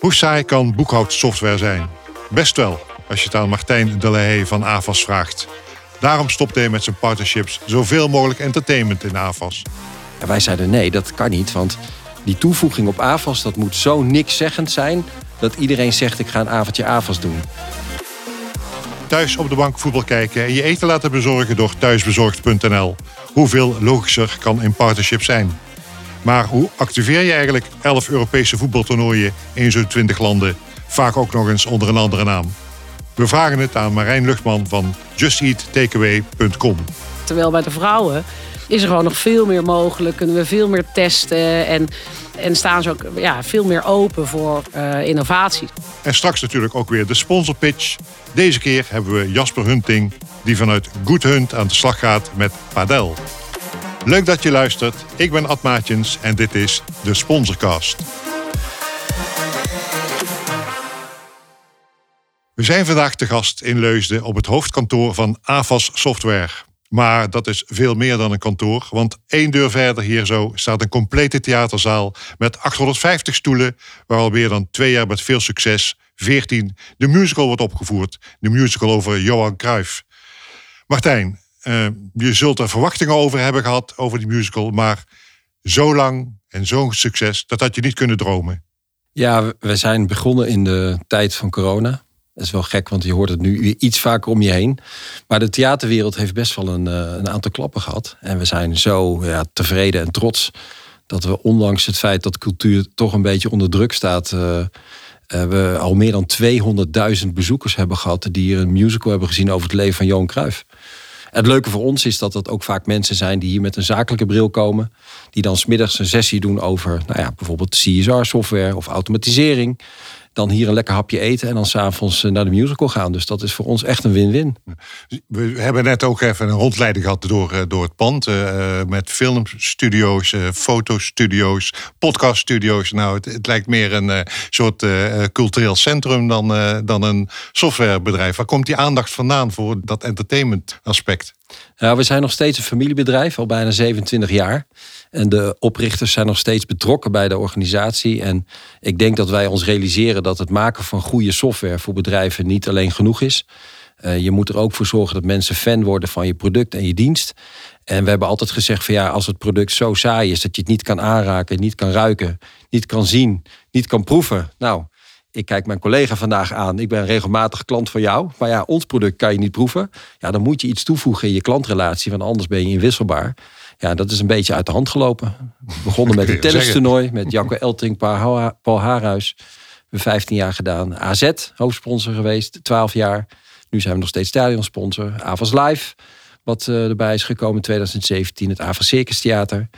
Hoe saai kan boekhoudsoftware zijn? Best wel, als je het aan Martijn Delahaye van AVAS vraagt. Daarom stopt hij met zijn partnerships zoveel mogelijk entertainment in AVAS. En wij zeiden nee, dat kan niet, want die toevoeging op AVAS dat moet zo nikszeggend zijn dat iedereen zegt ik ga een avondje AVAS doen. Thuis op de bank voetbal kijken en je eten laten bezorgen door thuisbezorgd.nl. Hoeveel logischer kan een partnership zijn? Maar hoe activeer je eigenlijk 11 Europese voetbaltoernooien in zo'n 20 landen, vaak ook nog eens onder een andere naam? We vragen het aan Marijn Luchtman van justeattakeaway.com. Terwijl bij de vrouwen is er gewoon nog veel meer mogelijk, kunnen we veel meer testen en, en staan ze ook ja, veel meer open voor uh, innovatie. En straks natuurlijk ook weer de sponsorpitch. Deze keer hebben we Jasper Hunting, die vanuit Good Hunt aan de slag gaat met padel. Leuk dat je luistert. Ik ben Ad Maatjens en dit is de Sponsorcast. We zijn vandaag te gast in Leusden op het hoofdkantoor van AVAS Software. Maar dat is veel meer dan een kantoor, want één deur verder hier zo staat een complete theaterzaal met 850 stoelen, waar al meer dan twee jaar met veel succes 14 de musical wordt opgevoerd. De musical over Johan Cruijff. Martijn, uh, je zult er verwachtingen over hebben gehad, over die musical, maar zo lang en zo'n succes, dat had je niet kunnen dromen. Ja, we zijn begonnen in de tijd van corona. Dat is wel gek, want je hoort het nu iets vaker om je heen. Maar de theaterwereld heeft best wel een, eh, een aantal klappen gehad. En we zijn zo ja, tevreden en trots dat we ondanks het feit dat cultuur toch een beetje onder druk staat... Uh, we al meer dan 200.000 bezoekers hebben gehad... die hier een musical hebben gezien over het leven van Johan Cruijff. Het leuke voor ons is dat dat ook vaak mensen zijn die hier met een zakelijke bril komen. Die dan smiddags een sessie doen over nou ja, bijvoorbeeld CSR-software of automatisering dan hier een lekker hapje eten en dan s'avonds eh, naar de musical gaan. Dus dat is voor ons echt een win-win. We hebben net ook even een rondleiding gehad door, eh, door het pand. Uh, met filmstudio's, uh, fotostudio's, podcaststudio's. Nou, het, het lijkt meer een soort cultureel centrum dan, dan een softwarebedrijf. Waar komt die aandacht vandaan voor dat entertainment aspect? Nou, we zijn nog steeds een familiebedrijf, al bijna 27 jaar. En de oprichters zijn nog steeds betrokken bij de organisatie. En ik denk dat wij ons realiseren dat het maken van goede software voor bedrijven niet alleen genoeg is. Uh, je moet er ook voor zorgen dat mensen fan worden van je product en je dienst. En we hebben altijd gezegd van ja, als het product zo saai is dat je het niet kan aanraken, niet kan ruiken, niet kan zien, niet kan proeven. Nou, ik kijk mijn collega vandaag aan. Ik ben regelmatig klant van jou. Maar ja, ons product kan je niet proeven. Ja, dan moet je iets toevoegen in je klantrelatie, want anders ben je inwisselbaar. Ja, dat is een beetje uit de hand gelopen. We begonnen met een tennistoernooi met Jacco Elting, Paul Haarhuis. We hebben 15 jaar gedaan. AZ, hoofdsponsor geweest, 12 jaar. Nu zijn we nog steeds stadionsponsor. Avas Live, wat uh, erbij is gekomen in 2017. Het Avas Circus Theater.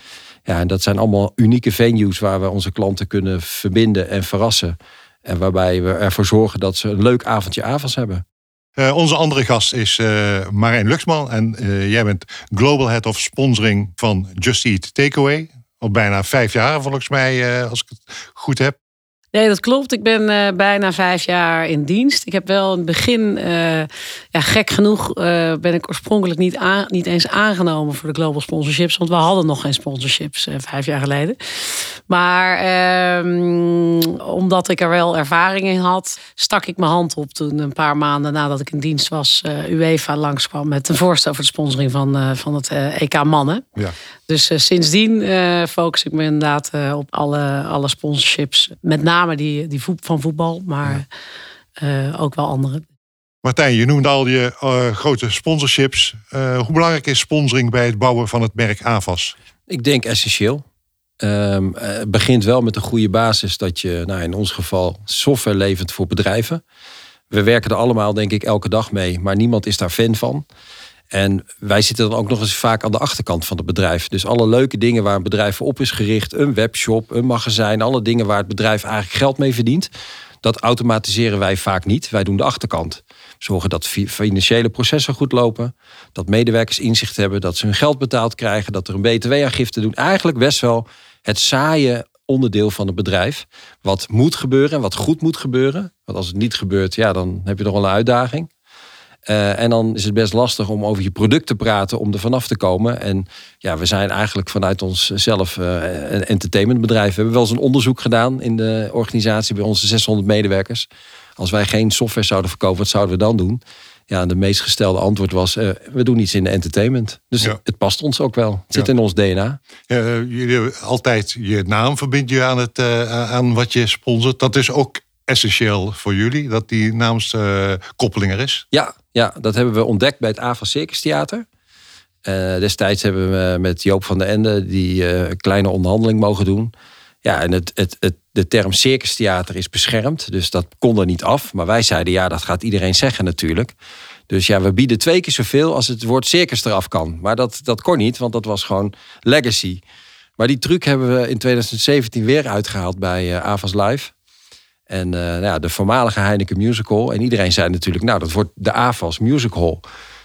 Ja, en dat zijn allemaal unieke venues waar we onze klanten kunnen verbinden en verrassen. En waarbij we ervoor zorgen dat ze een leuk avondje avonds hebben. Uh, onze andere gast is uh, Marijn Luxman. En uh, jij bent Global Head of Sponsoring van Just Eat Takeaway. Al bijna vijf jaar volgens mij, als ik het goed heb. Nee, dat klopt. Ik ben uh, bijna vijf jaar in dienst. Ik heb wel in het begin, uh, ja, gek genoeg, uh, ben ik oorspronkelijk niet, aan, niet eens aangenomen voor de Global Sponsorships. Want we hadden nog geen sponsorships vijf jaar geleden. Maar ehm, omdat ik er wel ervaring in had, stak ik mijn hand op toen een paar maanden nadat ik in dienst was, UEFA langskwam met een voorstel voor de sponsoring van, van het EK Mannen. Ja. Dus sindsdien focus ik me inderdaad op alle, alle sponsorships. Met name die, die voet, van voetbal, maar uh, ook wel andere. Martijn, je noemde al je uh, grote sponsorships. Uh, hoe belangrijk is sponsoring bij het bouwen van het merk AVAS? Ik denk essentieel. Um, het begint wel met een goede basis dat je, nou in ons geval, software levert voor bedrijven. We werken er allemaal, denk ik, elke dag mee, maar niemand is daar fan van. En wij zitten dan ook nog eens vaak aan de achterkant van het bedrijf. Dus alle leuke dingen waar een bedrijf op is gericht, een webshop, een magazijn, alle dingen waar het bedrijf eigenlijk geld mee verdient, dat automatiseren wij vaak niet. Wij doen de achterkant. Zorgen dat financiële processen goed lopen, dat medewerkers inzicht hebben, dat ze hun geld betaald krijgen, dat er een btw-aangifte doen. Eigenlijk best wel het saaie onderdeel van het bedrijf. Wat moet gebeuren en wat goed moet gebeuren. Want als het niet gebeurt, ja, dan heb je nog wel een uitdaging. Uh, en dan is het best lastig om over je product te praten om er vanaf te komen. En ja, we zijn eigenlijk vanuit onszelf uh, een entertainmentbedrijf. We hebben wel eens een onderzoek gedaan in de organisatie bij onze 600 medewerkers. Als wij geen software zouden verkopen, wat zouden we dan doen? Ja, de meest gestelde antwoord was: uh, we doen iets in de entertainment. Dus ja. het, past ons ook wel. Het zit in ons DNA. Ja, jullie altijd je naam verbind je aan, het, aan wat je sponsort. Dat is ook essentieel voor jullie, dat die naamskoppeling er is. Ja, ja, dat hebben we ontdekt bij het AVA Circus Theater. Uh, destijds hebben we met Joop van der Ende die uh, kleine onderhandeling mogen doen. Ja, en het, het, het, de term circustheater is beschermd, dus dat kon er niet af. Maar wij zeiden, ja, dat gaat iedereen zeggen natuurlijk. Dus ja, we bieden twee keer zoveel als het woord circus eraf kan. Maar dat, dat kon niet, want dat was gewoon legacy. Maar die truc hebben we in 2017 weer uitgehaald bij uh, Avas Live. En uh, nou ja, de voormalige Heineken Musical. En iedereen zei natuurlijk, nou, dat wordt de AFAS Musical.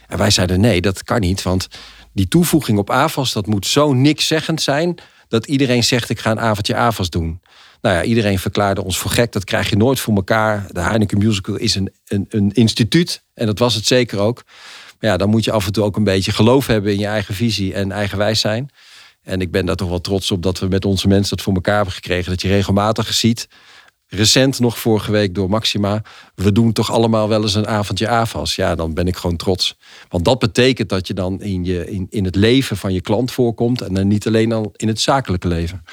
En wij zeiden, nee, dat kan niet. Want die toevoeging op AFAS, dat moet zo nikszeggend zijn... dat iedereen zegt, ik ga een avondje AFAS doen. Nou ja, iedereen verklaarde ons voor gek. Dat krijg je nooit voor elkaar. De Heineken Musical is een, een, een instituut. En dat was het zeker ook. Maar ja, dan moet je af en toe ook een beetje geloof hebben in je eigen visie en eigenwijs zijn. En ik ben daar toch wel trots op dat we met onze mensen dat voor elkaar hebben gekregen. Dat je regelmatig ziet recent nog vorige week door Maxima. We doen toch allemaal wel eens een avondje AFAS. Ja, dan ben ik gewoon trots. Want dat betekent dat je dan in, je, in, in het leven van je klant voorkomt. En dan niet alleen al in het zakelijke leven.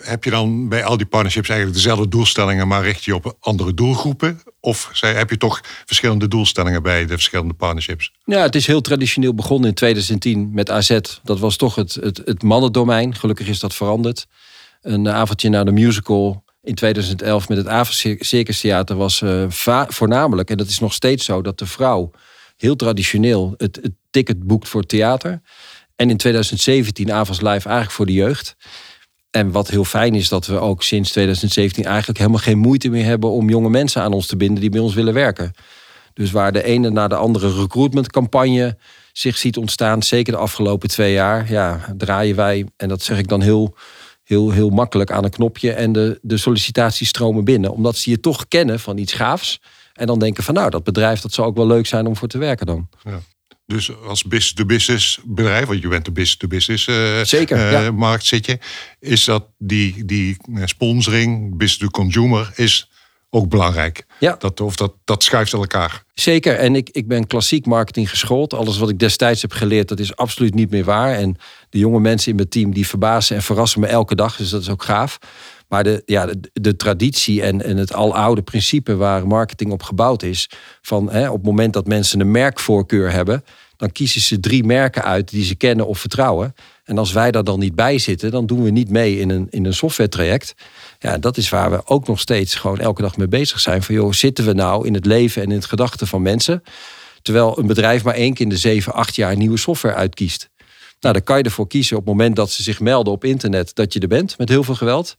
Heb je dan bij al die partnerships eigenlijk dezelfde doelstellingen, maar richt je op andere doelgroepen? Of heb je toch verschillende doelstellingen bij de verschillende partnerships? Ja, het is heel traditioneel begonnen in 2010 met AZ. Dat was toch het, het, het mannendomein. Gelukkig is dat veranderd. Een avondje naar de musical in 2011 met het Avers Circus Theater was uh, voornamelijk, en dat is nog steeds zo, dat de vrouw heel traditioneel het, het ticket boekt voor theater. En in 2017 Avas Live eigenlijk voor de jeugd. En wat heel fijn is dat we ook sinds 2017 eigenlijk helemaal geen moeite meer hebben om jonge mensen aan ons te binden die bij ons willen werken. Dus waar de ene na de andere recruitmentcampagne zich ziet ontstaan, zeker de afgelopen twee jaar, ja, draaien wij, en dat zeg ik dan heel heel, heel makkelijk aan een knopje en de, de sollicitaties stromen binnen. Omdat ze je toch kennen van iets gaafs. En dan denken van nou, dat bedrijf dat zou ook wel leuk zijn om voor te werken dan. Ja. Dus als business-to-business bedrijf, want je bent de business-to-business uh, Zeker, uh, ja. markt zit je, is dat die, die eh, sponsoring, business-to-consumer, is ook belangrijk. Ja. Dat, of dat, dat schuift elkaar. Zeker. En ik, ik ben klassiek marketing geschoold. Alles wat ik destijds heb geleerd, dat is absoluut niet meer waar. En de jonge mensen in mijn team, die verbazen en verrassen me elke dag. Dus dat is ook gaaf. Maar de, ja, de, de traditie en, en het aloude principe waar marketing op gebouwd is. Van hè, op het moment dat mensen een merkvoorkeur hebben, dan kiezen ze drie merken uit die ze kennen of vertrouwen. En als wij daar dan niet bij zitten, dan doen we niet mee in een, in een software traject. Ja, dat is waar we ook nog steeds gewoon elke dag mee bezig zijn. Van joh, zitten we nou in het leven en in het gedachten van mensen? Terwijl een bedrijf maar één keer in de zeven, acht jaar nieuwe software uitkiest. Nou, dan kan je ervoor kiezen op het moment dat ze zich melden op internet dat je er bent met heel veel geweld.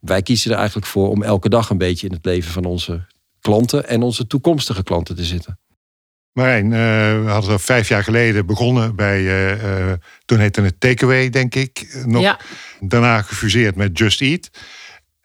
Wij kiezen er eigenlijk voor om elke dag een beetje in het leven van onze klanten en onze toekomstige klanten te zitten. Marijn, uh, we hadden vijf jaar geleden begonnen bij, uh, toen heette het Takeaway, denk ik. Nog. Ja. Daarna gefuseerd met Just Eat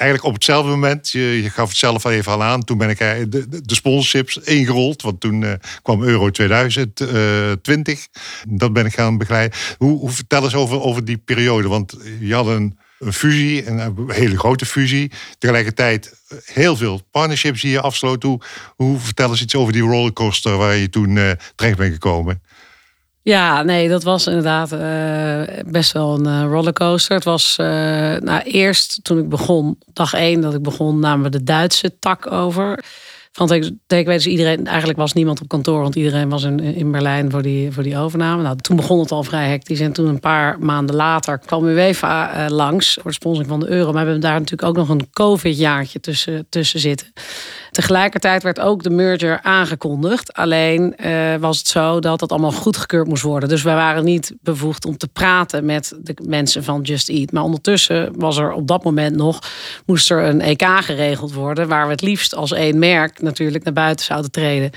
eigenlijk op hetzelfde moment, je, je gaf het zelf al even al aan, toen ben ik de, de sponsorships ingerold. Want toen uh, kwam Euro 2020. Uh, dat ben ik gaan begeleiden. Hoe, hoe vertel eens over, over die periode? Want je had een, een fusie, een, hele grote fusie. Tegelijkertijd heel veel partnerships die je afsloot. Hoe, hoe vertel eens iets over die rollercoaster waar je toen uh, terecht bent gekomen? Ja, nee, dat was inderdaad uh, best wel een uh, rollercoaster. Het was nou, eerst toen ik begon, dag één dat ik begon, namen we de Duitse tak over. Van weet iedereen, eigenlijk was niemand op kantoor, want iedereen was in, in Berlijn voor die, voor die overname. Nou, toen begon het al vrij hectisch. En toen een paar maanden later kwam UEFA langs voor de sponsoring van de euro. Maar we hebben daar natuurlijk ook nog een COVID-jaartje tussen, tussen zitten. Tegelijkertijd werd ook de merger aangekondigd. Alleen uh, was het zo dat dat allemaal goedgekeurd moest worden. Dus wij waren niet bevoegd om te praten met de mensen van Just Eat. Maar ondertussen was er op dat moment nog, moest er een EK geregeld worden. Waar we het liefst als één merk natuurlijk naar buiten zouden treden.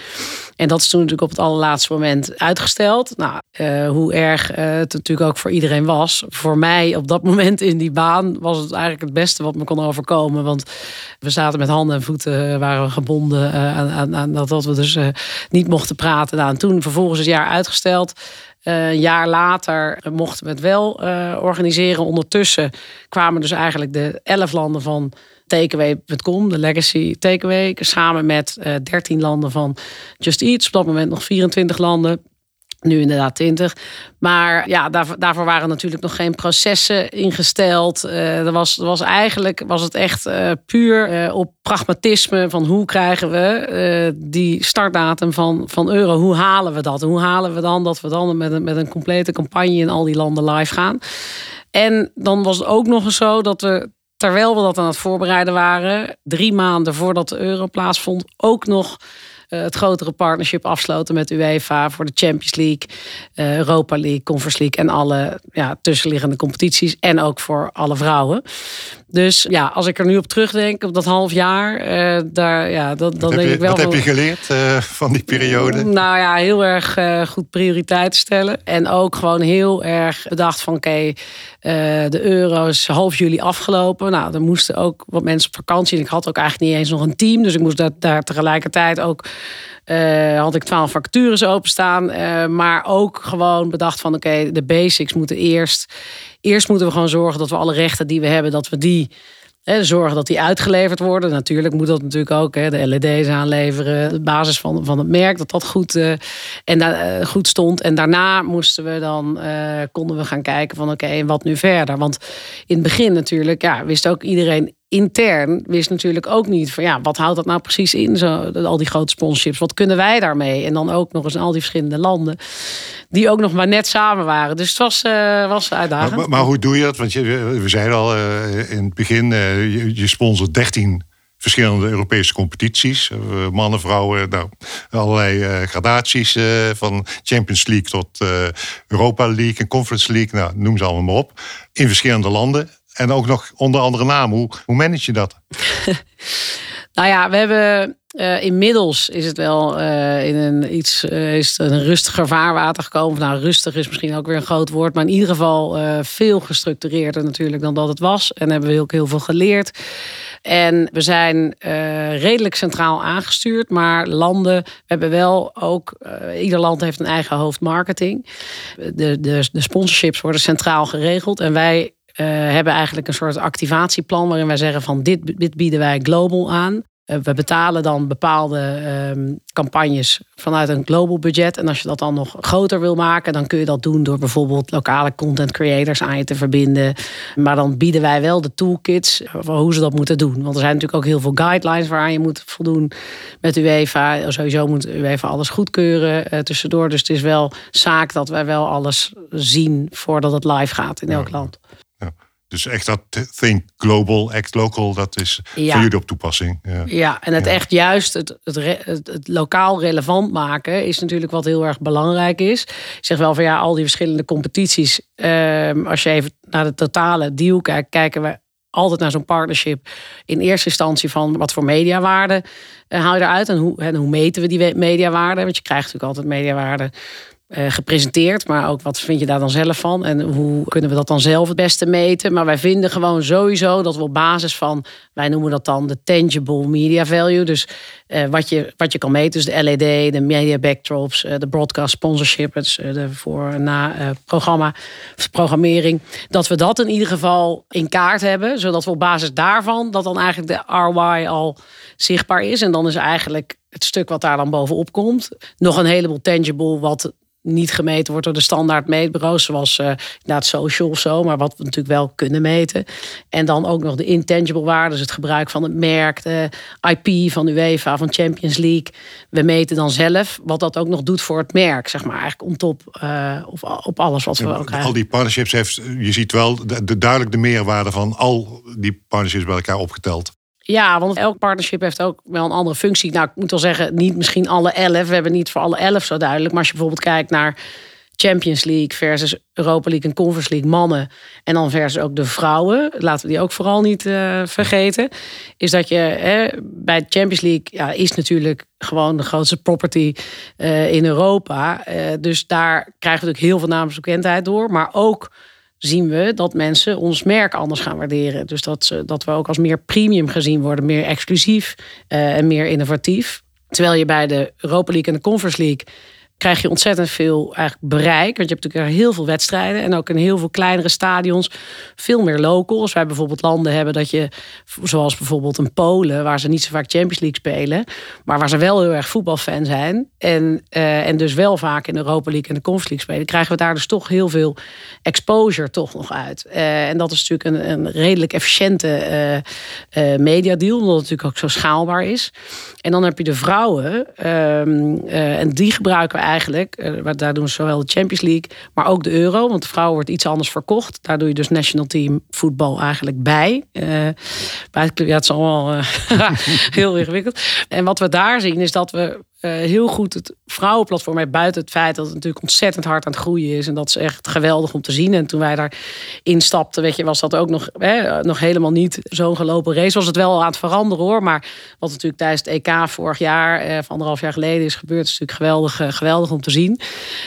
En dat is toen natuurlijk op het allerlaatste moment uitgesteld. Nou, uh, hoe erg uh, het natuurlijk ook voor iedereen was. Voor mij op dat moment in die baan was het eigenlijk het beste wat me kon overkomen. Want we zaten met handen en voeten, waren gebonden aan, aan, aan, dat, we dus niet mochten praten. Nou, en toen vervolgens het jaar uitgesteld. een jaar later mochten we het wel organiseren. Ondertussen kwamen dus eigenlijk de elf landen van takeaway.com, de legacy takeaway, samen met uh, 13 landen van Just Eat. Op dat moment nog 24 landen. Nu inderdaad 20. Maar ja, daarvoor, daarvoor waren natuurlijk nog geen processen ingesteld. Uh, er, was, er was eigenlijk was het echt uh, puur uh, op pragmatisme van hoe krijgen we die startdatum van, van euro. Hoe halen we dat? Hoe halen we dan dat we dan met een, met een complete campagne in al die landen live gaan? En dan was het ook nog eens zo dat we terwijl we dat aan het voorbereiden waren, drie maanden voordat de euro plaatsvond, ook nog het grotere partnership afsloten met UEFA voor de Champions League, uh, Europa League, Conference League en alle ja, tussenliggende competities. En ook voor alle vrouwen. Dus ja, als ik er nu op terugdenk, op dat half jaar, uh, daar, ja, dat, dan denk je, ik wel. Wat heb je geleerd uh, van die periode? Nou ja, heel erg uh, goed prioriteiten stellen. En ook gewoon heel erg bedacht van oké, okay, de euro is half juli afgelopen. Nou, er moesten ook wat mensen op vakantie. En ik had ook eigenlijk niet eens nog een team. Dus ik moest dat, daar tegelijkertijd ook uh, had ik twaalf vacatures openstaan. Uh, maar ook gewoon bedacht van oké, de basics moeten eerst. Eerst moeten we gewoon zorgen dat we alle rechten die we hebben, dat we die zorgen dat die uitgeleverd worden. Natuurlijk moet dat natuurlijk ook. De LED's aanleveren. De basis van, van het merk. Dat dat goed, uh, en goed stond. En daarna moesten we dan, konden we gaan kijken van oké, wat nu verder? Want in het begin natuurlijk, ja, wist ook iedereen intern wist natuurlijk ook niet van ja, wat houdt dat nou precies in, zo, al die grote sponsorships? Wat kunnen wij daarmee? En dan ook nog eens in al die verschillende landen, die ook nog maar net samen waren. Dus het was, uh, was uitdagend. Maar, maar, hoe doe je dat? Want je, we zeiden al uh, in het begin, uh, je, je sponsort 13 verschillende Europese competities. Mannen, vrouwen, nou, allerlei gradaties van Champions League tot Europa League en Conference League. Nou, noem ze allemaal maar op. In verschillende landen. En ook nog onder andere naam. Hoe, hoe manage je dat? nou ja, we hebben uh, inmiddels is het wel uh, in een iets uh, is een rustiger vaarwater gekomen. Nou, rustig is misschien ook weer een groot woord, maar in ieder geval veel gestructureerder natuurlijk dan dat het was. En hebben we ook heel veel geleerd. En we zijn redelijk centraal aangestuurd, maar landen we hebben wel ook. ieder land heeft een eigen hoofdmarketing. De, de, de sponsorships worden centraal geregeld en wij hebben eigenlijk een soort activatieplan waarin wij zeggen van dit, dit bieden wij global aan. Uh, we betalen dan bepaalde uh, campagnes vanuit een global budget. En als je dat dan nog groter wil maken, dan kun je dat doen door bijvoorbeeld lokale content creators aan je te verbinden. Maar dan bieden wij wel de toolkits voor hoe ze dat moeten doen. Want er zijn natuurlijk ook heel veel guidelines waaraan je moet voldoen met UEFA. Sowieso moet UEFA alles goedkeuren uh, tussendoor. Dus het is wel zaak dat wij wel alles zien voordat het live gaat in elk land. Dus echt dat think global, act local, dat is ja. voor jullie op toepassing. Ja, ja en het ja. echt juist het, het, het, het, lokaal relevant maken is natuurlijk wat heel erg belangrijk is. Ik zeg wel van ja, al die verschillende competities. Uh, als je even naar de totale deal kijkt, kijken we altijd naar zo'n partnership. In eerste instantie van wat voor mediawaarde uh, haal je eruit en hoe, en hoe meten we die mediawaarde? Want je krijgt natuurlijk altijd mediawaarde gepresenteerd. Maar ook wat vind je daar dan zelf van? En hoe kunnen we dat dan zelf het beste meten? Maar wij vinden gewoon sowieso dat we op basis van, wij noemen dat dan de tangible media value. Dus uh, wat, je, wat je kan meten, dus de LED, de media backdrops, uh, de broadcast sponsorship, het de voor- en na-programma, programmering. Dat we dat in ieder geval in kaart hebben, zodat we op basis daarvan, dat dan eigenlijk de ROI al zichtbaar is. En dan is eigenlijk het stuk wat daar dan bovenop komt. Nog een heleboel tangible wat niet gemeten wordt door de standaard meetbureaus, zoals uh, inderdaad social of zo, maar wat we natuurlijk wel kunnen meten. En dan ook nog de intangible waarden, dus het gebruik van het merk, de IP van UEFA, van Champions League. We meten dan zelf wat dat ook nog doet voor het merk, zeg maar, eigenlijk om top uh, op, op alles wat we ja, ook krijgen. Al die partnerships heeft, je ziet wel de, de, duidelijk de meerwaarde van al die partnerships bij elkaar opgeteld. Ja, want elk partnership heeft ook wel een andere functie. Nou, ik moet wel zeggen, niet misschien alle elf. We hebben niet voor alle elf zo duidelijk. Maar als je bijvoorbeeld kijkt naar Champions League versus Europa League en Conference League mannen. En dan versus ook de vrouwen. Laten we die ook vooral niet uh, vergeten. Is dat je hè, bij Champions League ja, is natuurlijk gewoon de grootste property uh, in Europa. Uh, dus daar krijgen we natuurlijk heel veel naamsbekendheid door. Maar ook zien we dat mensen ons merk anders gaan waarderen. Dus dat, ze, dat we ook als meer premium gezien worden, meer exclusief uh, en meer innovatief. Terwijl je bij de Europa League en de Conference League krijg je ontzettend veel eigenlijk bereik. Want je hebt natuurlijk heel veel wedstrijden. En ook in heel veel kleinere stadions veel meer local. Als wij bijvoorbeeld landen hebben dat je, zoals bijvoorbeeld een Polen, waar ze niet zo vaak Champions League spelen, maar waar ze wel heel erg voetbalfan zijn. En, uh, en dus wel vaak in de Europa League en de Conference League spelen, krijgen we daar dus toch heel veel exposure toch nog uit. Uh, en dat is natuurlijk een, een redelijk efficiënte uh, mediadeal, omdat het natuurlijk ook zo schaalbaar is. En dan heb je de vrouwen, um, en die gebruiken we eigenlijk. Uh, daar doen ze zowel de Champions League, maar ook de Euro. Want de vrouwen wordt iets anders verkocht. Daar doe je dus national team voetbal eigenlijk bij. Bij het, ja, het is allemaal uh, heel ingewikkeld. En wat we daar zien is dat we heel goed het vrouwenplatform. Buiten het feit dat het natuurlijk ontzettend hard aan het groeien is. En dat is echt geweldig om te zien. En toen wij daar instapten, weet je, was dat ook nog, hè, nog helemaal niet zo'n gelopen race. Was het wel aan het veranderen hoor. Maar wat natuurlijk tijdens het EK vorig jaar, eh, of anderhalf jaar geleden is gebeurd, is natuurlijk geweldig, uh, geweldig om te zien.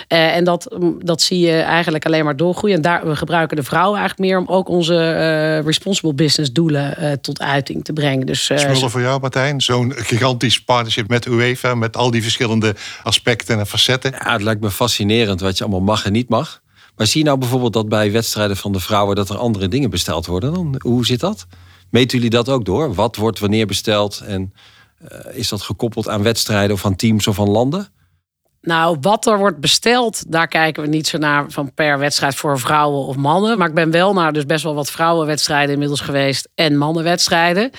Uh, en dat, dat zie je eigenlijk alleen maar doorgroeien. En daar, we gebruiken de vrouwen eigenlijk meer om ook onze uh, responsible business doelen tot uiting te brengen. Dus, Smullen voor jou, Martijn? Zo'n gigantisch partnership met UEFA, met al die verschillende aspecten en facetten. Ja, het lijkt me fascinerend wat je allemaal mag en niet mag. Maar zie je nou bijvoorbeeld dat bij wedstrijden van de vrouwen dat er andere dingen besteld worden dan? Hoe zit dat? Meten jullie dat ook door? Wat wordt wanneer besteld? En uh, is dat gekoppeld aan wedstrijden of aan teams of aan landen? Nou, wat er wordt besteld, daar kijken we niet zo naar van per wedstrijd voor vrouwen of mannen. Maar ik ben wel naar dus best wel wat vrouwenwedstrijden inmiddels geweest en mannenwedstrijden.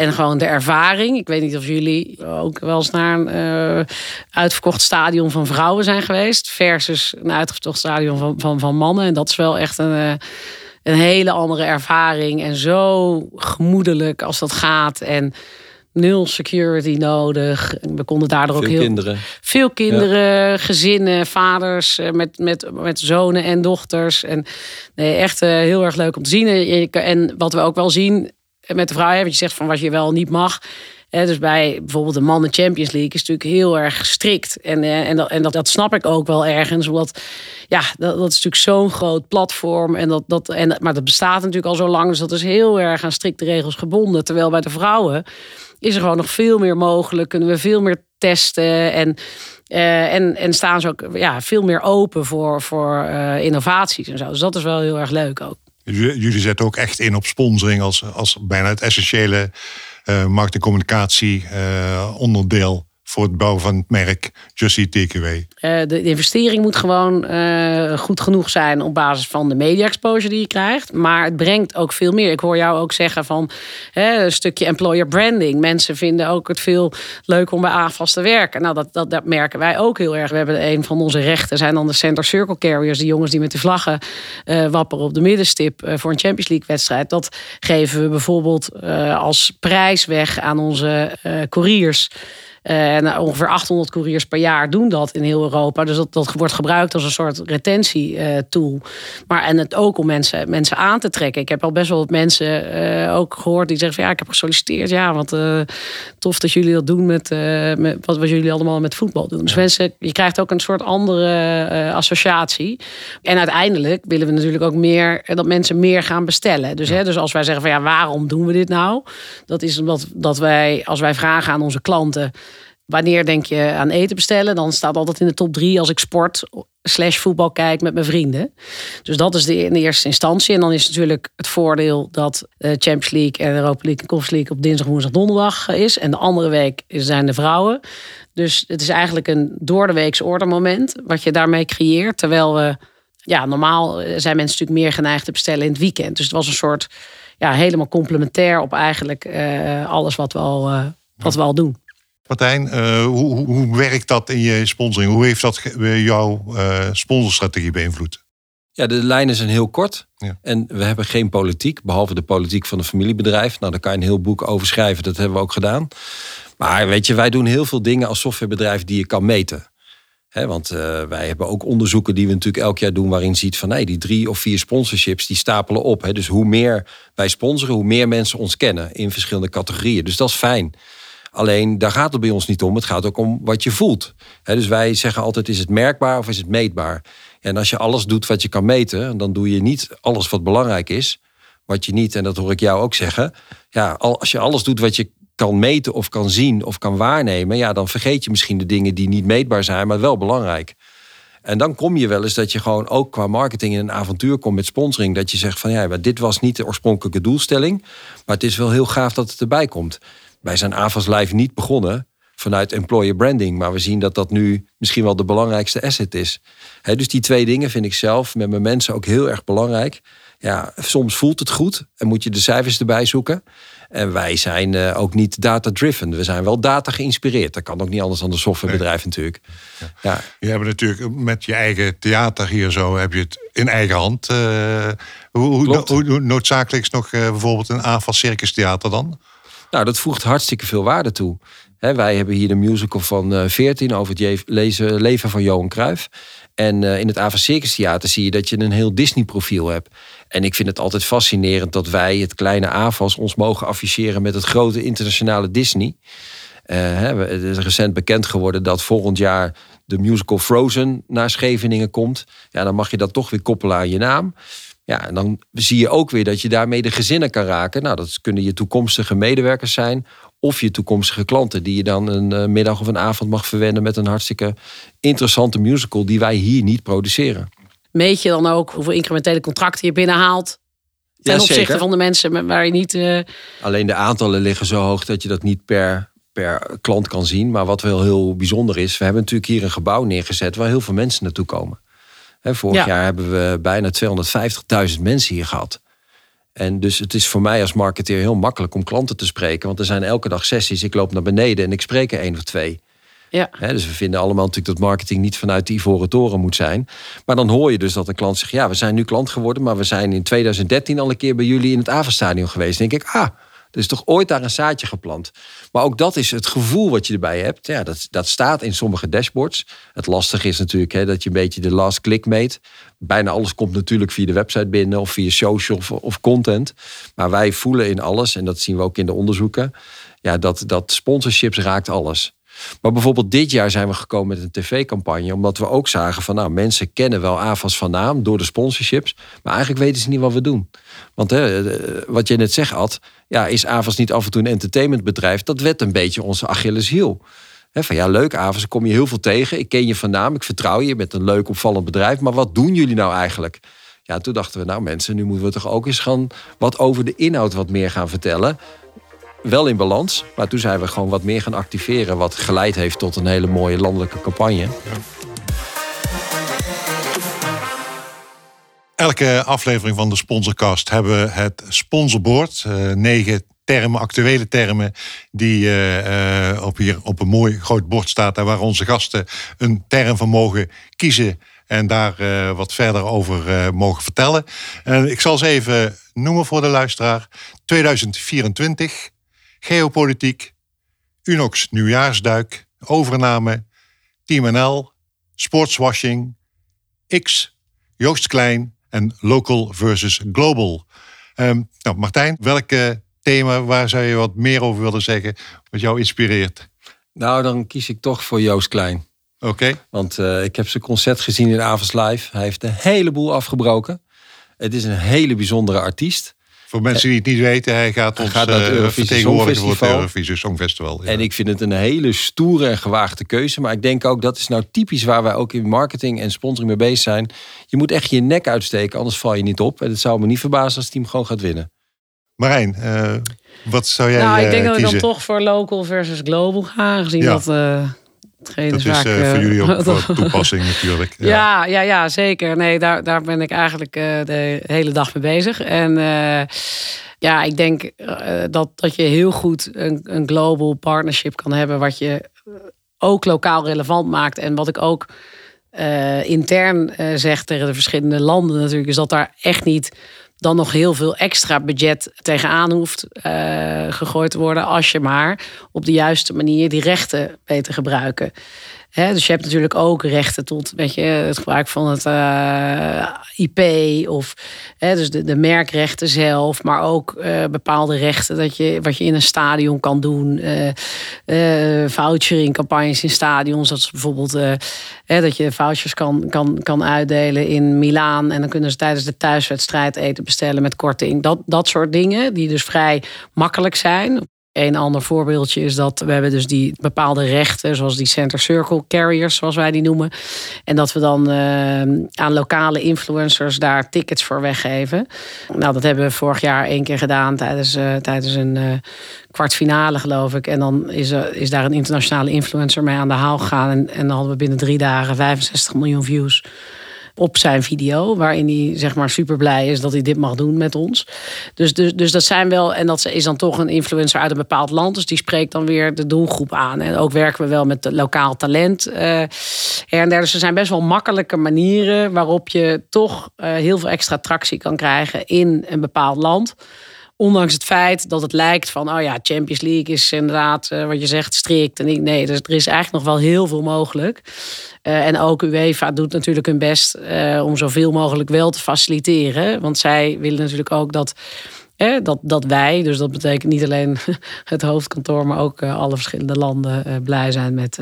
En gewoon de ervaring. Ik weet niet of jullie ook wel eens naar een uh, uitverkocht stadion van vrouwen zijn geweest. Versus een uitverkocht stadion van, van, van mannen. En dat is wel echt een, uh, een hele andere ervaring. En zo gemoedelijk als dat gaat. En nul security nodig. We konden daardoor veel ook heel kinderen. veel kinderen, ja. gezinnen, vaders eh, met, met, met zonen en dochters. En nee, echt heel erg leuk om te zien. En wat we ook wel zien met de vrouwen, want je zegt van wat je wel niet mag. dus bij bijvoorbeeld de mannen Champions League is natuurlijk heel erg strikt. En, en, dat, en dat, dat snap ik ook wel ergens. Omdat ja, dat, dat is natuurlijk zo'n groot platform. En dat, dat, en, maar dat bestaat natuurlijk al zo lang. Dus dat is heel erg aan strikte regels gebonden. Terwijl bij de vrouwen is er gewoon nog veel meer mogelijk. Kunnen we veel meer testen. En, uh, en, en staan ze ook ja, veel meer open voor, voor uh, innovaties en zo. Dus dat is wel heel erg leuk ook. Jullie zetten ook echt in op sponsoring als, als bijna het essentiële uh, markt- en uh, onderdeel voor het bouwen van het merk Just Takeaway? Uh, de investering moet gewoon uh, goed genoeg zijn op basis van de media exposure die je krijgt. Maar het brengt ook veel meer. Ik hoor jou ook zeggen van hè, een stukje employer branding. Mensen vinden ook het veel leuk om bij AFAS te werken. Nou, dat, dat, dat merken wij ook heel erg. We hebben een van onze rechten zijn dan de Center Circle Carriers. Die jongens die met de vlaggen uh, wapperen op de middenstip voor een Champions League wedstrijd. Dat geven we bijvoorbeeld als prijs weg aan onze couriers. En ongeveer 800 couriers per jaar doen dat in heel Europa. Dus dat, dat wordt gebruikt als een soort retentietool. Uh, maar en het ook om mensen, mensen aan te trekken. Ik heb al best wel wat mensen uh, ook gehoord die zeggen van ja, ik heb gesolliciteerd. Ja, wat tof dat jullie dat doen met, met wat, wat jullie allemaal met voetbal doen. Dus mensen, je krijgt ook een soort andere associatie. En uiteindelijk willen we natuurlijk ook meer dat mensen meer gaan bestellen. Dus, ja. hè, dus als wij zeggen van ja, waarom doen we dit nou? Dat is omdat dat wij, als wij vragen aan onze klanten. Wanneer denk je aan eten bestellen? Dan staat altijd in de top drie als ik sport slash voetbal kijk met mijn vrienden. Dus dat is de, in de eerste instantie. En dan is natuurlijk het voordeel dat de Champions League en Europa League en Conference League op dinsdag, woensdag, donderdag is. En de andere week zijn de vrouwen. Dus het is eigenlijk een door de weekse ordermoment wat je daarmee creëert. Terwijl we, ja, normaal zijn mensen natuurlijk meer geneigd te bestellen in het weekend. Dus het was een soort, ja, helemaal complementair op eigenlijk uh, alles wat we al, wat we al doen. Martijn, uh, hoe, hoe, werkt dat in je sponsoring? Hoe heeft dat jouw uh, sponsorstrategie beïnvloed? Ja, de lijnen zijn heel kort. Ja. En we hebben geen politiek, behalve de politiek van een familiebedrijf. Nou, daar kan je een heel boek over schrijven. Dat hebben we ook gedaan. Maar weet je, wij doen heel veel dingen als softwarebedrijf die je kan meten. He, want uh, wij hebben ook onderzoeken die we natuurlijk elk jaar doen, waarin ziet van nee, die drie of vier sponsorships die stapelen op. He. Dus hoe meer wij sponsoren, hoe meer mensen ons kennen in verschillende categorieën. Dus dat is fijn. Alleen daar gaat het bij ons niet om. Het gaat ook om wat je voelt. dus wij zeggen altijd: is het merkbaar of is het meetbaar? En als je alles doet wat je kan meten, dan doe je niet alles wat belangrijk is. Wat je niet, en dat hoor ik jou ook zeggen. Ja, als je alles doet wat je kan meten of kan zien of kan waarnemen, ja, dan vergeet je misschien de dingen die niet meetbaar zijn, maar wel belangrijk. En dan kom je wel eens dat je gewoon ook qua marketing in een avontuur komt met sponsoring. Dat je zegt van ja, maar dit was niet de oorspronkelijke doelstelling. Maar het is wel heel gaaf dat het erbij komt. Wij zijn Avas Live niet begonnen vanuit employer branding. Maar we zien dat dat nu misschien wel de belangrijkste asset is. dus die twee dingen vind ik zelf met mijn mensen ook heel erg belangrijk. Ja, soms voelt het goed en moet je de cijfers erbij zoeken. En wij zijn uh, ook niet data-driven. We zijn wel data geïnspireerd. Dat kan ook niet anders dan de softwarebedrijf natuurlijk. Ja. Je hebt natuurlijk met je eigen theater hier zo, heb je het in eigen hand. Uh, hoe, hoe, noodzakelijk is nog uh, bijvoorbeeld een AFAS Circus Theater dan? Nou, dat voegt hartstikke veel waarde toe. wij hebben hier de musical van 14 over het leven van Johan Cruijff. En in het AFAS Circus Theater zie je dat je een heel Disney-profiel hebt. En ik vind het altijd fascinerend dat wij, het kleine AFAS, ons mogen afficheren met het grote internationale Disney. Uh, het is recent bekend geworden dat volgend jaar de musical Frozen naar Scheveningen komt. Ja, dan mag je dat toch weer koppelen aan je naam. Ja, en dan zie je ook weer dat je daarmee de gezinnen kan raken. Nou, dat kunnen je toekomstige medewerkers zijn. Of je toekomstige klanten die je dan een eh, middag of een avond mag verwennen met een hartstikke interessante musical die wij hier niet produceren meet je dan ook hoeveel incrementele contracten je binnenhaalt. Ten opzichte van de mensen waar je niet. Uh... Alleen de aantallen liggen zo hoog dat je dat niet per, per klant kan zien. Maar wat wel heel bijzonder is, we hebben natuurlijk hier een gebouw neergezet waar heel veel mensen naartoe komen. Vorig jaar hebben we bijna 250.000 mensen hier gehad. En dus het is voor mij als marketeer heel makkelijk om klanten te spreken. Want er zijn elke dag sessies. Ik loop naar beneden en ik spreek er één of twee. Ja. dus we vinden allemaal natuurlijk dat marketing niet vanuit de ivoren toren moet zijn. Maar dan hoor je dus dat een klant zegt: Ja, we zijn nu klant geworden, maar we zijn in 2013 al een keer bij jullie in het Avenstadion geweest. Dan denk ik: Ah, er is toch ooit daar een zaadje geplant. Maar ook dat is het gevoel wat je erbij hebt. Ja, dat, dat staat in sommige dashboards. Het lastige is natuurlijk hè, dat je een beetje de last click meet. Bijna alles komt natuurlijk via de website binnen of via social of, of content. Maar wij voelen in alles, en dat zien we ook in de onderzoeken, ja, dat, dat sponsorships raakt alles. Maar bijvoorbeeld dit jaar zijn we gekomen met een tv-campagne. Omdat we ook zagen van nou, mensen kennen wel AFAS van naam door de sponsorships. Maar eigenlijk weten ze niet wat we doen. Want hè, eh, wat je net zegt, Ad, ja, is AFAS niet af en toe een entertainmentbedrijf? Dat werd een beetje onze Achilleshiel. He, van ja, leuk AFAS, kom je heel veel tegen. Ik ken je van naam, ik vertrouw je met een leuk opvallend bedrijf. Maar wat doen jullie nou eigenlijk? Ja, toen dachten we, nou mensen, nu moeten we toch ook eens gaan wat over de inhoud wat meer gaan vertellen wel in balans. Maar toen zijn we gewoon wat meer gaan activeren. Wat geleid heeft tot een hele mooie landelijke campagne. Elke aflevering van de Sponsorcast hebben we het sponsorboard. Uh, negen termen, actuele termen, die uh, op, hier op een mooi groot bord staat. En waar onze gasten een term van mogen kiezen. En daar wat verder over mogen vertellen. En ik zal ze even noemen voor de luisteraar. 2024 geopolitiek, Unox nieuwjaarsduik, overname, Team NL, sportswashing, X, Joost Klein en local versus global. Um, nou, Martijn, welke thema waar zou je wat meer over willen zeggen, wat jou inspireert? Nou, dan kies ik toch voor Joost Klein. Oké. Want uh, ik heb zijn concert gezien in Avals Live. Hij heeft een heleboel afgebroken. Het is een hele bijzondere artiest. Voor mensen die het niet weten, hij gaat ons gaat naar het uh, vertegenwoordigen voor het Eurovisie Songfestival. Ja. En ik vind het een hele stoere en gewaagde keuze. Maar ik denk ook, dat is nou typisch waar wij ook in marketing en sponsoring mee bezig zijn. Je moet echt je nek uitsteken, anders val je niet op. En het zou me niet verbazen als het team gewoon gaat winnen. Marijn, uh, wat zou jij Nou, ik denk uh, dat we dan toch voor local versus global gaan. Gezien ja. dat dat is uh, voor jullie ook voor toepassing natuurlijk. Ja. ja, ja, ja, zeker. Nee, daar, daar ben ik eigenlijk uh, de hele dag mee bezig. En uh, ja, ik denk dat, dat je heel goed een, een global partnership kan hebben, wat je ook lokaal relevant maakt. En wat ik ook intern zeg tegen de verschillende landen natuurlijk, is dat daar echt niet dan nog heel veel extra budget tegenaan hoeft uh, gegooid te worden. Als je maar op de juiste manier die rechten weet te gebruiken. Dus je hebt natuurlijk ook rechten tot weet je, het gebruik van het uh, IP of dus de, de merkrechten zelf, maar ook uh, bepaalde rechten dat je wat je in een stadion kan doen, uh, vouchering campagnes in stadions, dat is bijvoorbeeld dat je vouchers kan, kan, kan uitdelen in Milaan en dan kunnen ze tijdens de thuiswedstrijd eten bestellen met korting. Dat, dat soort dingen die dus vrij makkelijk zijn. Een ander voorbeeldje is dat we hebben dus die bepaalde rechten, zoals die center circle carriers, zoals wij die noemen. En dat we dan uh, aan lokale influencers daar tickets voor weggeven. Nou, dat hebben we vorig jaar één keer gedaan tijdens, uh, tijdens een uh, kwartfinale, geloof ik. En dan is, is daar een internationale influencer mee aan de haal gegaan. En, en dan hadden we binnen drie dagen 65 miljoen views op zijn video. Waarin hij zeg maar super blij is dat hij dit mag doen met ons. Dus, dus, dus dat zijn wel. En dat is dan toch een influencer uit een bepaald land. Dus die spreekt dan weer de doelgroep aan. En ook werken we wel met lokaal talent. Uh, en der. Dus er zijn best wel makkelijke manieren waarop je toch uh, heel veel extra tractie kan krijgen in een bepaald land. Ondanks het feit dat het lijkt van, oh ja, Champions League is inderdaad, uh, wat je zegt, strikt. En ik, nee, dus er is eigenlijk nog wel heel veel mogelijk. Uh, en ook UEFA doet natuurlijk hun best uh, om zoveel mogelijk wel te faciliteren. Want zij willen natuurlijk ook dat, dat, dat wij, dus dat betekent niet alleen het hoofdkantoor, maar ook alle verschillende landen blij zijn met,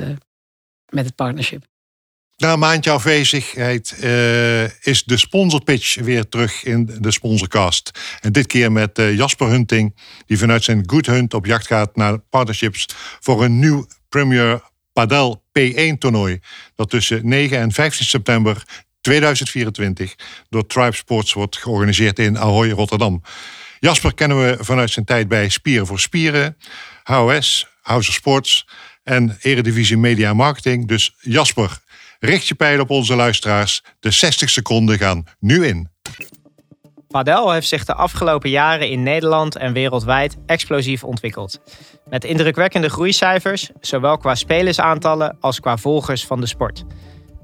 met het partnership. Na een maandje afwezigheid uh, is de sponsorpitch weer terug in de sponsorcast. En dit keer met uh, Jasper Hunting, die vanuit zijn Good Hunt op jacht gaat naar partnerships voor een nieuw Premier Padel P1-toernooi. Dat tussen 9 en 15 september 2024 door Tribe Sports wordt georganiseerd in Ahoy, Rotterdam. Jasper kennen we vanuit zijn tijd bij Spieren voor Spieren, HOS, House of Sports en Eredivisie Media Marketing. Dus Jasper, Richt je pijl op onze luisteraars. De 60 seconden gaan nu in. Padel heeft zich de afgelopen jaren in Nederland en wereldwijd explosief ontwikkeld. Met indrukwekkende groeicijfers, zowel qua spelersaantallen als qua volgers van de sport.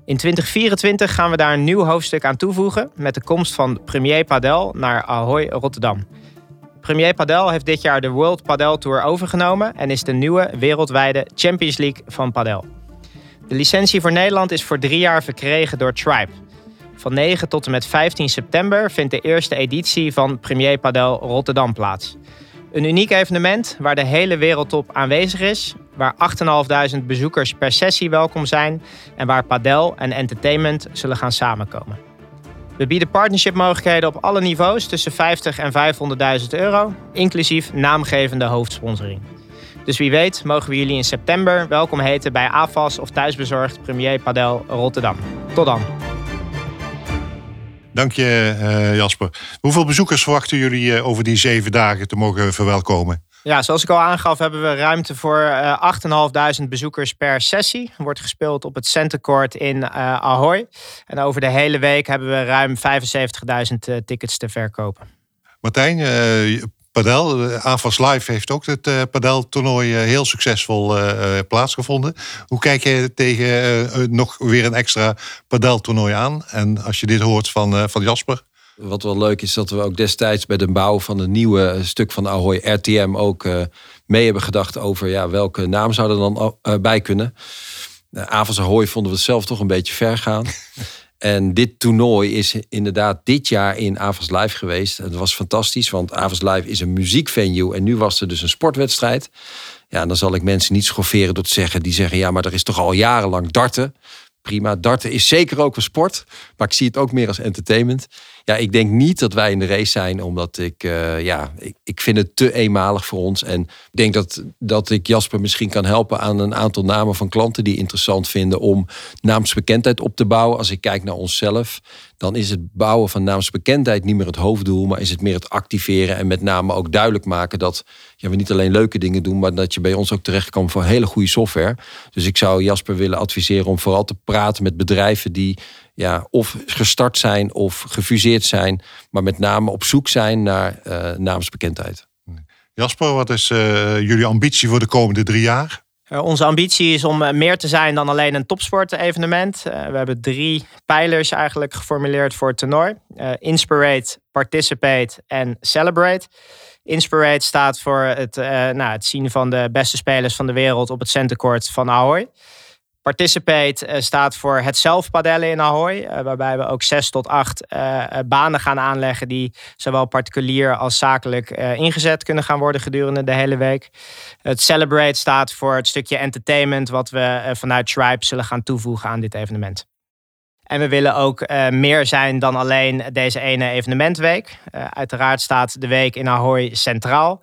In 2024 gaan we daar een nieuw hoofdstuk aan toevoegen met de komst van Premier Padel naar Ahoy Rotterdam. Premier Padel heeft dit jaar de World Padel Tour overgenomen en is de nieuwe wereldwijde Champions League van Padel. De licentie voor Nederland is voor drie jaar verkregen door Tribe. Van 9 tot en met 15 september vindt de eerste editie van Premier Padel Rotterdam plaats. Een uniek evenement waar de hele wereldtop aanwezig is, waar 8.500 bezoekers per sessie welkom zijn en waar padel en entertainment zullen gaan samenkomen. We bieden partnership mogelijkheden op alle niveaus tussen 50 en 500.000 euro, inclusief naamgevende hoofdsponsoring. Dus wie weet mogen we jullie in september welkom heten bij AFAS of Thuisbezorgd Premier Padel Rotterdam. Tot dan. Dank je uh, Jasper. Hoeveel bezoekers verwachten jullie uh, over die zeven dagen te mogen verwelkomen? Ja, zoals ik al aangaf hebben we ruimte voor uh, 8.500 bezoekers per sessie. Wordt gespeeld op het Centercourt in Ahoy. En over de hele week hebben we ruim 75.000 tickets te verkopen. Martijn, padel. AFAS Live heeft ook het uh, padeltoernooi uh, heel succesvol uh, plaatsgevonden. Hoe kijk je tegen nog weer een extra padeltoernooi aan? En als je dit hoort van, van Jasper? Wat wel leuk is dat we ook destijds bij de bouw van het nieuwe stuk van Ahoy RTM ook mee hebben gedacht over ja, welke naam zou er dan bij kunnen. Avas Ahoy vonden we het zelf toch een beetje ver gaan. En dit toernooi is inderdaad dit jaar in Avas Live geweest. Het was fantastisch, want Avas Live is een muziekvenue. En nu was er dus een sportwedstrijd. Ja, dan zal ik mensen niet schofferen door te zeggen... die zeggen, ja, maar er is toch al jarenlang darten. Prima, darten is zeker ook een sport. Maar ik zie het ook meer als entertainment. Ja, ik denk niet dat wij in de race zijn, omdat ik, uh, ja, ik, ik vind het te eenmalig voor ons. En ik denk dat, dat ik Jasper misschien kan helpen aan een aantal namen van klanten die interessant vinden om naamsbekendheid op te bouwen. Als ik kijk naar onszelf, dan is het bouwen van naamsbekendheid niet meer het hoofddoel, maar is het meer het activeren en met name ook duidelijk maken dat ja, we niet alleen leuke dingen doen, maar dat je bij ons ook terecht kan voor hele goede software. Dus ik zou Jasper willen adviseren om vooral te praten met bedrijven die ja, of gestart zijn of gefuseerd zijn, maar met name op zoek zijn naar uh, naamsbekendheid. Jasper, wat is uh, jullie ambitie voor de komende drie jaar? Uh, onze ambitie is om meer te zijn dan alleen een topsportevenement. we hebben drie pijlers eigenlijk geformuleerd voor het toernooi. Inspirate, Participate en Celebrate. Inspirate staat voor het, nou, het zien van de beste spelers van de wereld op het centercourt van Ahoy. Participate uh, staat voor het zelf padellen in Ahoy. Uh, waarbij we ook zes tot acht uh, banen gaan aanleggen. die zowel particulier als zakelijk ingezet kunnen gaan worden gedurende de hele week. Het Celebrate staat voor het stukje entertainment. wat we vanuit Tribe zullen gaan toevoegen aan dit evenement. En we willen ook meer zijn dan alleen deze ene evenementweek. Uiteraard staat de week in Ahoy centraal.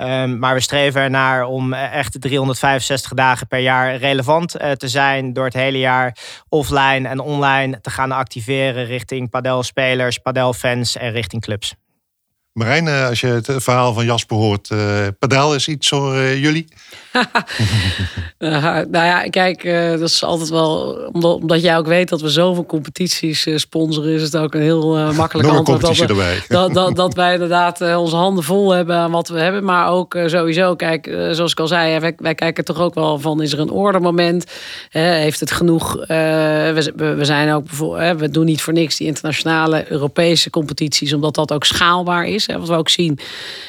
Um, maar we streven ernaar om echt 365 dagen per jaar relevant uh, te zijn. Door het hele jaar offline en online te gaan activeren richting padelspelers, padelfans en richting clubs. Marijn, als je het verhaal van Jasper hoort, uh, padel is iets voor uh, jullie? nou ja, kijk, dat is altijd wel, omdat, omdat, jij ook weet dat we zoveel competities sponsoren, is het ook een heel makkelijk antwoord. dat, we, dat, dat, dat, wij inderdaad onze handen vol hebben aan wat we hebben. Maar ook sowieso, kijk, zoals ik al zei, wij, wij, kijken toch ook wel van, is er een ordermoment? heeft het genoeg? We, we, zijn ook bijvoorbeeld, we doen niet voor niks die internationale Europese competities, omdat dat ook schaalbaar is wat we ook zien,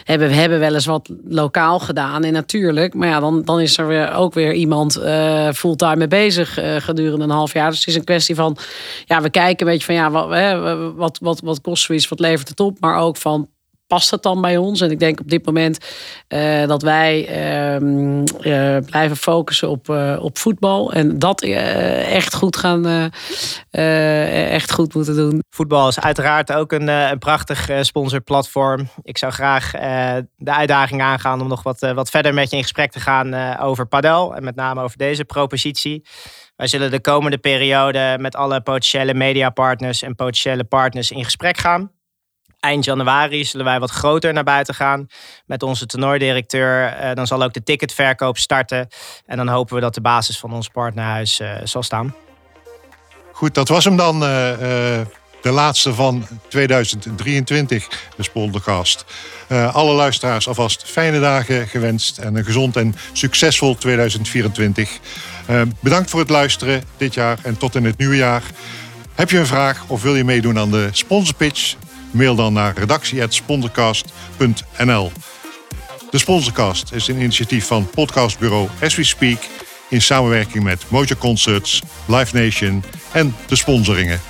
hebben we hebben wel eens wat lokaal gedaan. En natuurlijk, maar ja, dan, dan is er weer ook weer iemand uh, fulltime mee bezig uh, gedurende een half jaar. Dus het is een kwestie van, ja, we kijken een beetje van, ja, wat, wat, wat, wat kost zoiets, wat levert het op? Maar ook van, past dat dan bij ons? En ik denk op dit moment uh, dat wij uh, uh, blijven focussen op, op voetbal. En dat echt goed gaan, echt goed moeten doen. Voetbal is uiteraard ook een, een prachtig sponsorplatform. Ik zou graag de uitdaging aangaan om nog wat, wat verder met je in gesprek te gaan over padel. En met name over deze propositie. Wij zullen de komende periode met alle potentiële mediapartners en potentiële partners in gesprek gaan eind januari zullen wij wat groter naar buiten gaan met onze toernooidirecteur. Uh, dan zal ook de ticketverkoop starten. En dan hopen we dat de basis van ons partnerhuis uh, zal staan. Goed, dat was hem dan. Uh, de laatste van 2023, de Spoldercast. alle luisteraars alvast fijne dagen gewenst en een gezond en succesvol 2024. bedankt voor het luisteren dit jaar en tot in het nieuwe jaar. Heb je een vraag of wil je meedoen aan de sponsorpitch? Mail dan naar redactie.sponsorcast.nl. De Sponsorcast is een initiatief van podcastbureau As We Speak in samenwerking met Mojo Concerts, Live Nation en de sponsoringen.